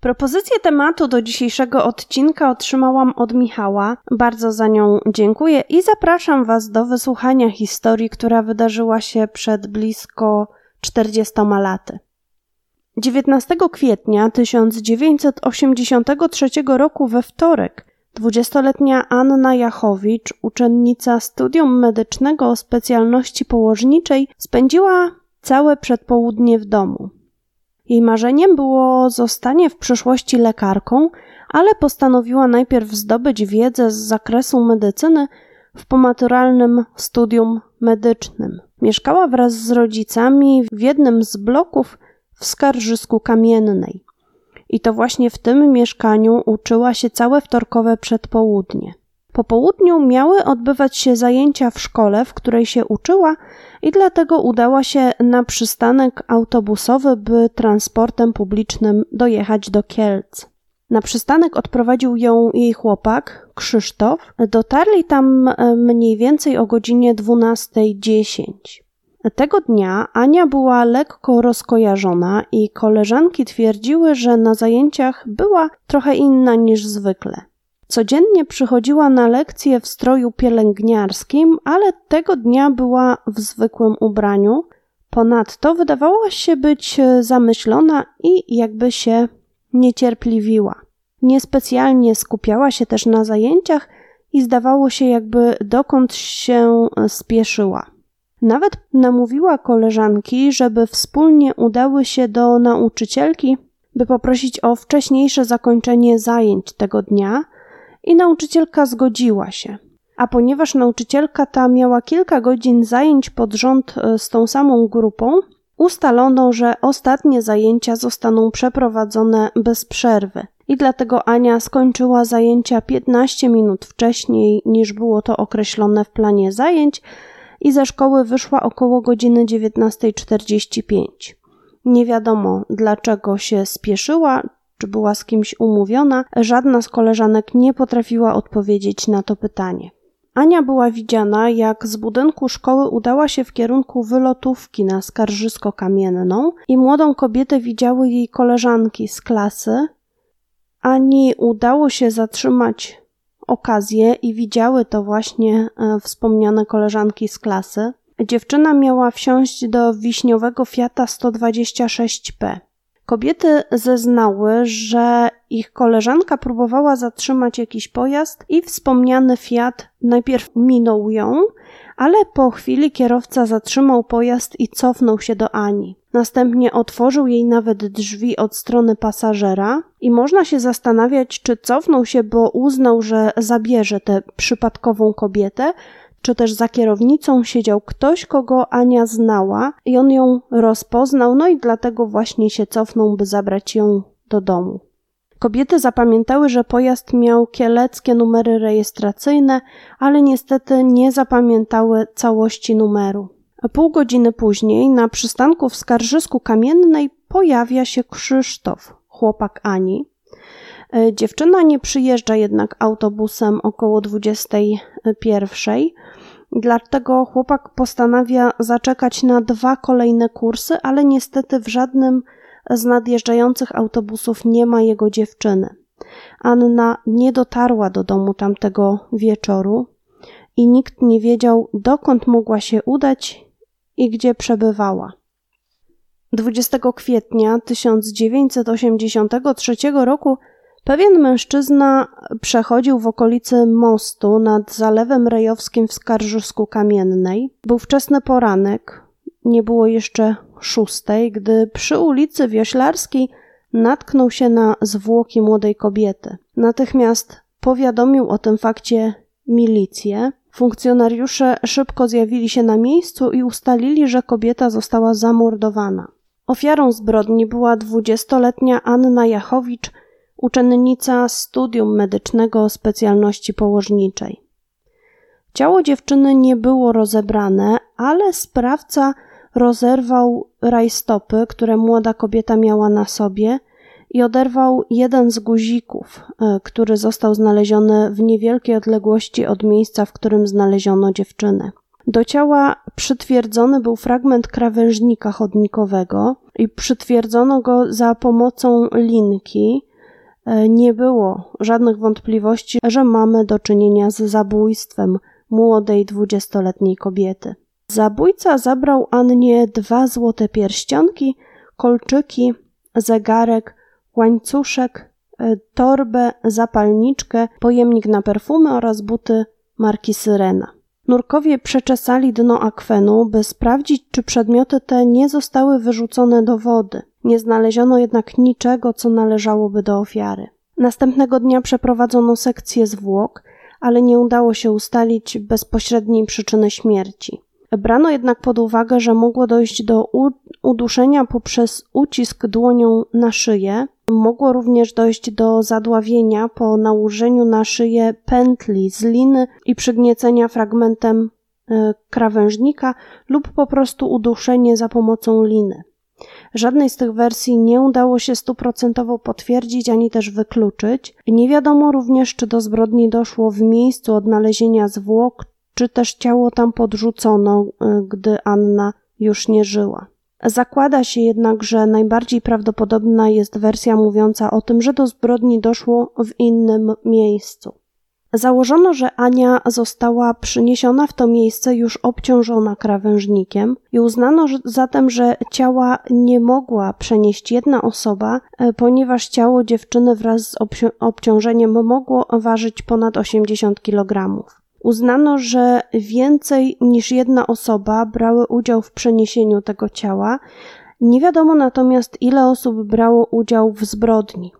Propozycję tematu do dzisiejszego odcinka otrzymałam od Michała. Bardzo za nią dziękuję i zapraszam Was do wysłuchania historii, która wydarzyła się przed blisko 40 laty. 19 kwietnia 1983 roku we wtorek dwudziestoletnia Anna Jachowicz, uczennica studium medycznego o specjalności położniczej, spędziła całe przedpołudnie w domu. Jej marzeniem było zostanie w przyszłości lekarką, ale postanowiła najpierw zdobyć wiedzę z zakresu medycyny w pomaturalnym studium medycznym. Mieszkała wraz z rodzicami w jednym z bloków w Skarżysku Kamiennej. I to właśnie w tym mieszkaniu uczyła się całe wtorkowe przedpołudnie. Po południu miały odbywać się zajęcia w szkole, w której się uczyła, i dlatego udała się na przystanek autobusowy, by transportem publicznym dojechać do Kielc. Na przystanek odprowadził ją jej chłopak, Krzysztof. Dotarli tam e, mniej więcej o godzinie 12.10. Tego dnia Ania była lekko rozkojarzona i koleżanki twierdziły, że na zajęciach była trochę inna niż zwykle. Codziennie przychodziła na lekcje w stroju pielęgniarskim, ale tego dnia była w zwykłym ubraniu. Ponadto wydawała się być zamyślona i jakby się niecierpliwiła. Niespecjalnie skupiała się też na zajęciach i zdawało się, jakby dokąd się spieszyła. Nawet namówiła koleżanki, żeby wspólnie udały się do nauczycielki, by poprosić o wcześniejsze zakończenie zajęć tego dnia, i nauczycielka zgodziła się. A ponieważ nauczycielka ta miała kilka godzin zajęć pod rząd e, z tą samą grupą, ustalono, że ostatnie zajęcia zostaną przeprowadzone bez przerwy. I dlatego Ania skończyła zajęcia 15 minut wcześniej niż było to określone w planie zajęć i ze szkoły wyszła około godziny 19.45. Nie wiadomo dlaczego się spieszyła, czy była z kimś umówiona, żadna z koleżanek nie potrafiła odpowiedzieć na to pytanie. Ania była widziana, jak z budynku szkoły udała się w kierunku wylotówki na Skarżysko-Kamienną i młodą kobietę widziały jej koleżanki z klasy. Ani udało się zatrzymać okazję i widziały to właśnie e, wspomniane koleżanki z klasy. Dziewczyna miała wsiąść do wiśniowego Fiata 126P. Kobiety zeznały, że ich koleżanka próbowała zatrzymać jakiś pojazd i wspomniany Fiat najpierw minął ją, ale po chwili kierowca zatrzymał pojazd i cofnął się do Ani. Następnie otworzył jej nawet drzwi od strony pasażera i można się zastanawiać, czy cofnął się, bo uznał, że zabierze tę przypadkową kobietę, czy też za kierownicą siedział ktoś, kogo Ania znała i on ją rozpoznał, no i dlatego właśnie się cofnął, by zabrać ją do domu. Kobiety zapamiętały, że pojazd miał kieleckie numery rejestracyjne, ale niestety nie zapamiętały całości numeru. Pół godziny później na przystanku w Skarżysku Kamiennej pojawia się Krzysztof, chłopak Ani. E, dziewczyna nie przyjeżdża jednak autobusem około 21. Dlatego chłopak postanawia zaczekać na dwa kolejne kursy, ale niestety w żadnym z nadjeżdżających autobusów nie ma jego dziewczyny. Anna nie dotarła do domu tamtego wieczoru i nikt nie wiedział, dokąd mogła się udać i gdzie przebywała. 20 kwietnia 1983 roku Pewien mężczyzna przechodził w okolicy mostu nad Zalewem Rejowskim w Skarżysku Kamiennej. Był wczesny poranek, nie było jeszcze szóstej, gdy przy ulicy Wioślarskiej natknął się na zwłoki młodej kobiety. Natychmiast powiadomił o tym fakcie milicję. Funkcjonariusze szybko zjawili się na miejscu i ustalili, że kobieta została zamordowana. Ofiarą zbrodni była dwudziestoletnia Anna Jachowicz, uczennica studium medycznego specjalności położniczej. Ciało dziewczyny nie było rozebrane, ale sprawca rozerwał rajstopy, które młoda kobieta miała na sobie i oderwał jeden z guzików, e, który został znaleziony w niewielkiej odległości od miejsca, w którym znaleziono dziewczynę. Do ciała przytwierdzony był fragment krawężnika chodnikowego i przytwierdzono go za pomocą linki, nie było żadnych wątpliwości, że mamy do czynienia z zabójstwem młodej dwudziestoletniej kobiety. Zabójca zabrał Annie dwa złote pierścionki, kolczyki, zegarek, łańcuszek, e, torbę, zapalniczkę, pojemnik na perfumy oraz buty marki Syrena. Nurkowie przeczesali dno akwenu, by sprawdzić, czy przedmioty te nie zostały wyrzucone do wody. Nie znaleziono jednak niczego, co należałoby do ofiary. Następnego dnia przeprowadzono sekcję zwłok, ale nie udało się ustalić bezpośredniej przyczyny śmierci. Brano jednak pod uwagę, że mogło dojść do uduszenia poprzez ucisk dłonią na szyję. Mogło również dojść do zadławienia po nałożeniu na szyję pętli z liny i przygniecenia fragmentem e, krawężnika lub po prostu uduszenie za pomocą liny. Żadnej z tych wersji nie udało się stuprocentowo potwierdzić ani też wykluczyć. Nie wiadomo również, czy do zbrodni doszło w miejscu odnalezienia zwłok, czy też ciało tam podrzucono, y, gdy Anna już nie żyła. Zakłada się jednak, że najbardziej prawdopodobna jest wersja mówiąca o tym, że do zbrodni doszło w innym miejscu. Założono, że Ania została przyniesiona w to miejsce już obciążona krawężnikiem i uznano zatem, że ciała nie mogła przenieść jedna osoba, y, ponieważ ciało dziewczyny wraz z obciążeniem mogło ważyć ponad 80 kg. Uznano, że więcej niż jedna osoba brały udział w przeniesieniu tego ciała. Nie wiadomo natomiast, ile osób brało udział w zbrodni.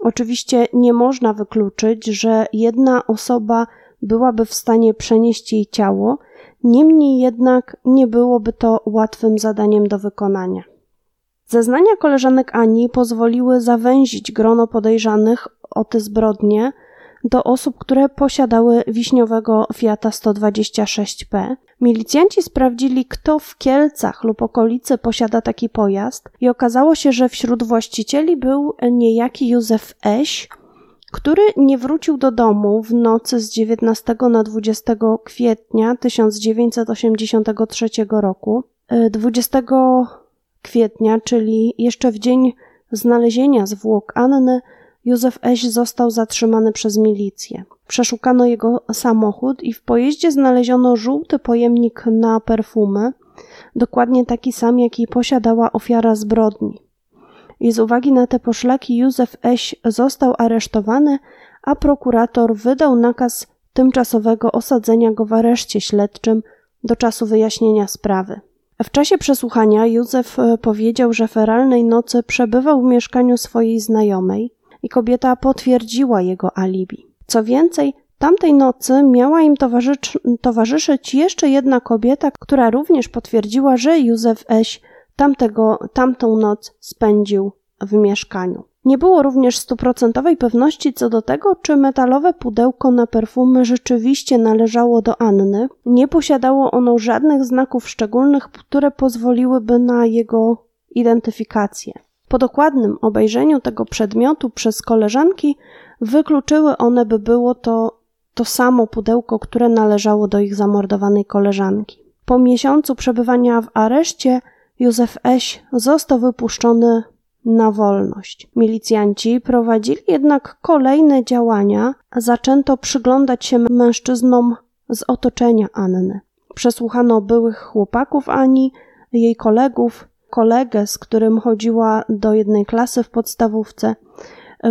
Oczywiście nie można wykluczyć, że jedna osoba byłaby w stanie przenieść jej ciało, niemniej jednak nie byłoby to łatwym zadaniem do wykonania. Zeznania koleżanek Ani pozwoliły zawęzić grono podejrzanych o te zbrodnie do osób, które posiadały wiśniowego Fiata 126P. Milicjanci sprawdzili, kto w Kielcach lub okolicy posiada taki pojazd i okazało się, że wśród właścicieli był niejaki Józef Eś, który nie wrócił do domu w nocy z 19 na 20 kwietnia 1983 roku. 20 kwietnia, czyli jeszcze w dzień znalezienia zwłok Anny, Józef Eś został zatrzymany przez milicję. Przeszukano jego samochód i w pojeździe znaleziono żółty pojemnik na perfumy, dokładnie taki sam, jaki posiadała ofiara zbrodni. I z uwagi na te poszlaki Józef Eś został aresztowany, a prokurator wydał nakaz tymczasowego osadzenia go w areszcie śledczym do czasu wyjaśnienia sprawy. W czasie przesłuchania Józef e, powiedział, że feralnej nocy przebywał w mieszkaniu swojej znajomej, i kobieta potwierdziła jego alibi. Co więcej, tamtej nocy miała im towarzyszyć jeszcze jedna kobieta, która również potwierdziła, że Józef Eś tamtego, tamtą noc spędził w mieszkaniu. Nie było również stuprocentowej pewności co do tego, czy metalowe pudełko na perfumy rzeczywiście należało do Anny. Nie posiadało ono żadnych znaków szczególnych, które pozwoliłyby na jego identyfikację. Po dokładnym obejrzeniu tego przedmiotu przez koleżanki wykluczyły one, by było to to samo pudełko, które należało do ich zamordowanej koleżanki. Po miesiącu przebywania w areszcie Józef Eś został wypuszczony na wolność. Milicjanci prowadzili jednak kolejne działania, zaczęto przyglądać się mężczyznom z otoczenia Anny. Przesłuchano byłych chłopaków Ani, jej kolegów, kolegę, z którym chodziła do jednej klasy w podstawówce.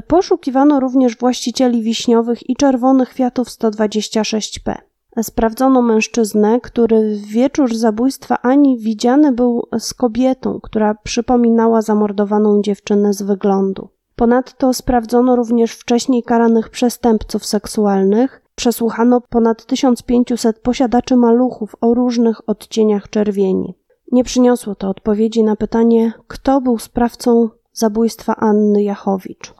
Poszukiwano również właścicieli wiśniowych i czerwonych Fiatów 126P. Sprawdzono mężczyznę, który w wieczór zabójstwa Ani widziany był z kobietą, która przypominała zamordowaną dziewczynę z wyglądu. Ponadto sprawdzono również wcześniej karanych przestępców seksualnych. Przesłuchano ponad 1500 posiadaczy maluchów o różnych odcieniach czerwieni. Nie przyniosło to odpowiedzi na pytanie, kto był sprawcą zabójstwa Anny Jachowicz.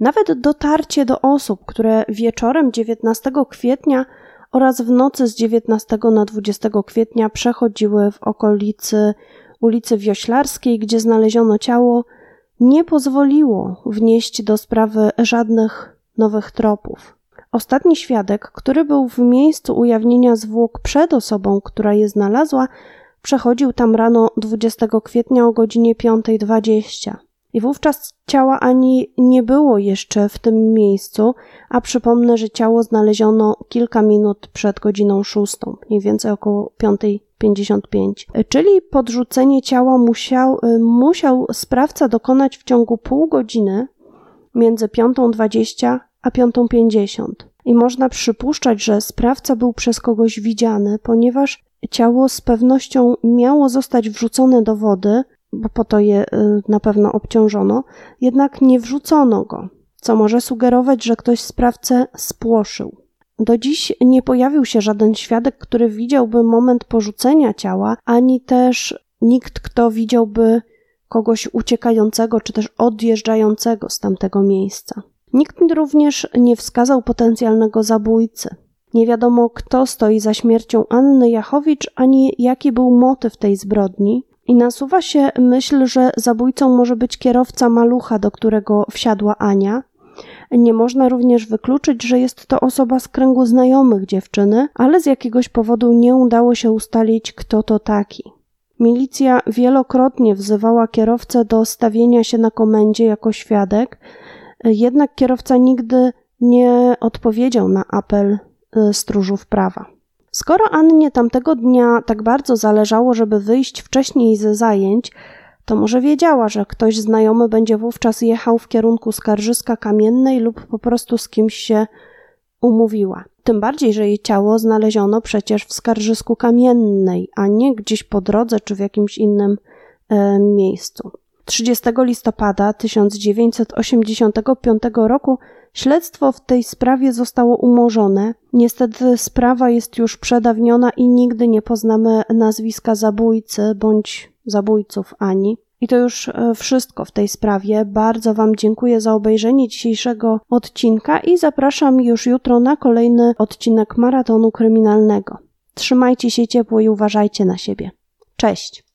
Nawet dotarcie do osób, które wieczorem 19 kwietnia oraz w nocy z 19 na 20 kwietnia przechodziły w okolicy ulicy Wioślarskiej, gdzie znaleziono ciało, nie pozwoliło wnieść do sprawy żadnych nowych tropów. Ostatni świadek, który był w miejscu ujawnienia zwłok przed osobą, która je znalazła, Przechodził tam rano 20 kwietnia o godzinie 5.20. I wówczas ciała Ani nie było jeszcze w tym miejscu, a przypomnę, że ciało znaleziono kilka minut przed godziną szóstą, mniej więcej około 5.55. Czyli podrzucenie ciała musiał, musiał sprawca dokonać w ciągu pół godziny między 5.20 a 5.50. I można przypuszczać, że sprawca był przez kogoś widziany, ponieważ ciało z pewnością miało zostać wrzucone do wody, bo po to je y, na pewno obciążono, jednak nie wrzucono go, co może sugerować, że ktoś sprawcę spłoszył. Do dziś nie pojawił się żaden świadek, który widziałby moment porzucenia ciała, ani też nikt, kto widziałby kogoś uciekającego czy też odjeżdżającego z tamtego miejsca. Nikt również nie wskazał potencjalnego zabójcy. Nie wiadomo, kto stoi za śmiercią Anny Jachowicz, ani jaki był motyw tej zbrodni, i nasuwa się myśl, że zabójcą może być kierowca malucha, do którego wsiadła Ania. Nie można również wykluczyć, że jest to osoba z kręgu znajomych dziewczyny, ale z jakiegoś powodu nie udało się ustalić, kto to taki. Milicja wielokrotnie wzywała kierowcę do stawienia się na komendzie jako świadek, jednak kierowca nigdy nie odpowiedział na apel y, stróżów prawa. Skoro Annie tamtego dnia tak bardzo zależało, żeby wyjść wcześniej ze zajęć, to może wiedziała, że ktoś znajomy będzie wówczas jechał w kierunku skarżyska kamiennej lub po prostu z kimś się umówiła. Tym bardziej, że jej ciało znaleziono przecież w skarżysku kamiennej, a nie gdzieś po drodze czy w jakimś innym e, miejscu. 30 listopada 1985 roku Śledztwo w tej sprawie zostało umorzone. Niestety sprawa jest już przedawniona i nigdy nie poznamy nazwiska zabójcy bądź zabójców Ani. I to już e, wszystko w tej sprawie. Bardzo Wam dziękuję za obejrzenie dzisiejszego odcinka i zapraszam już jutro na kolejny odcinek maratonu kryminalnego. Trzymajcie się ciepło i uważajcie na siebie. Cześć!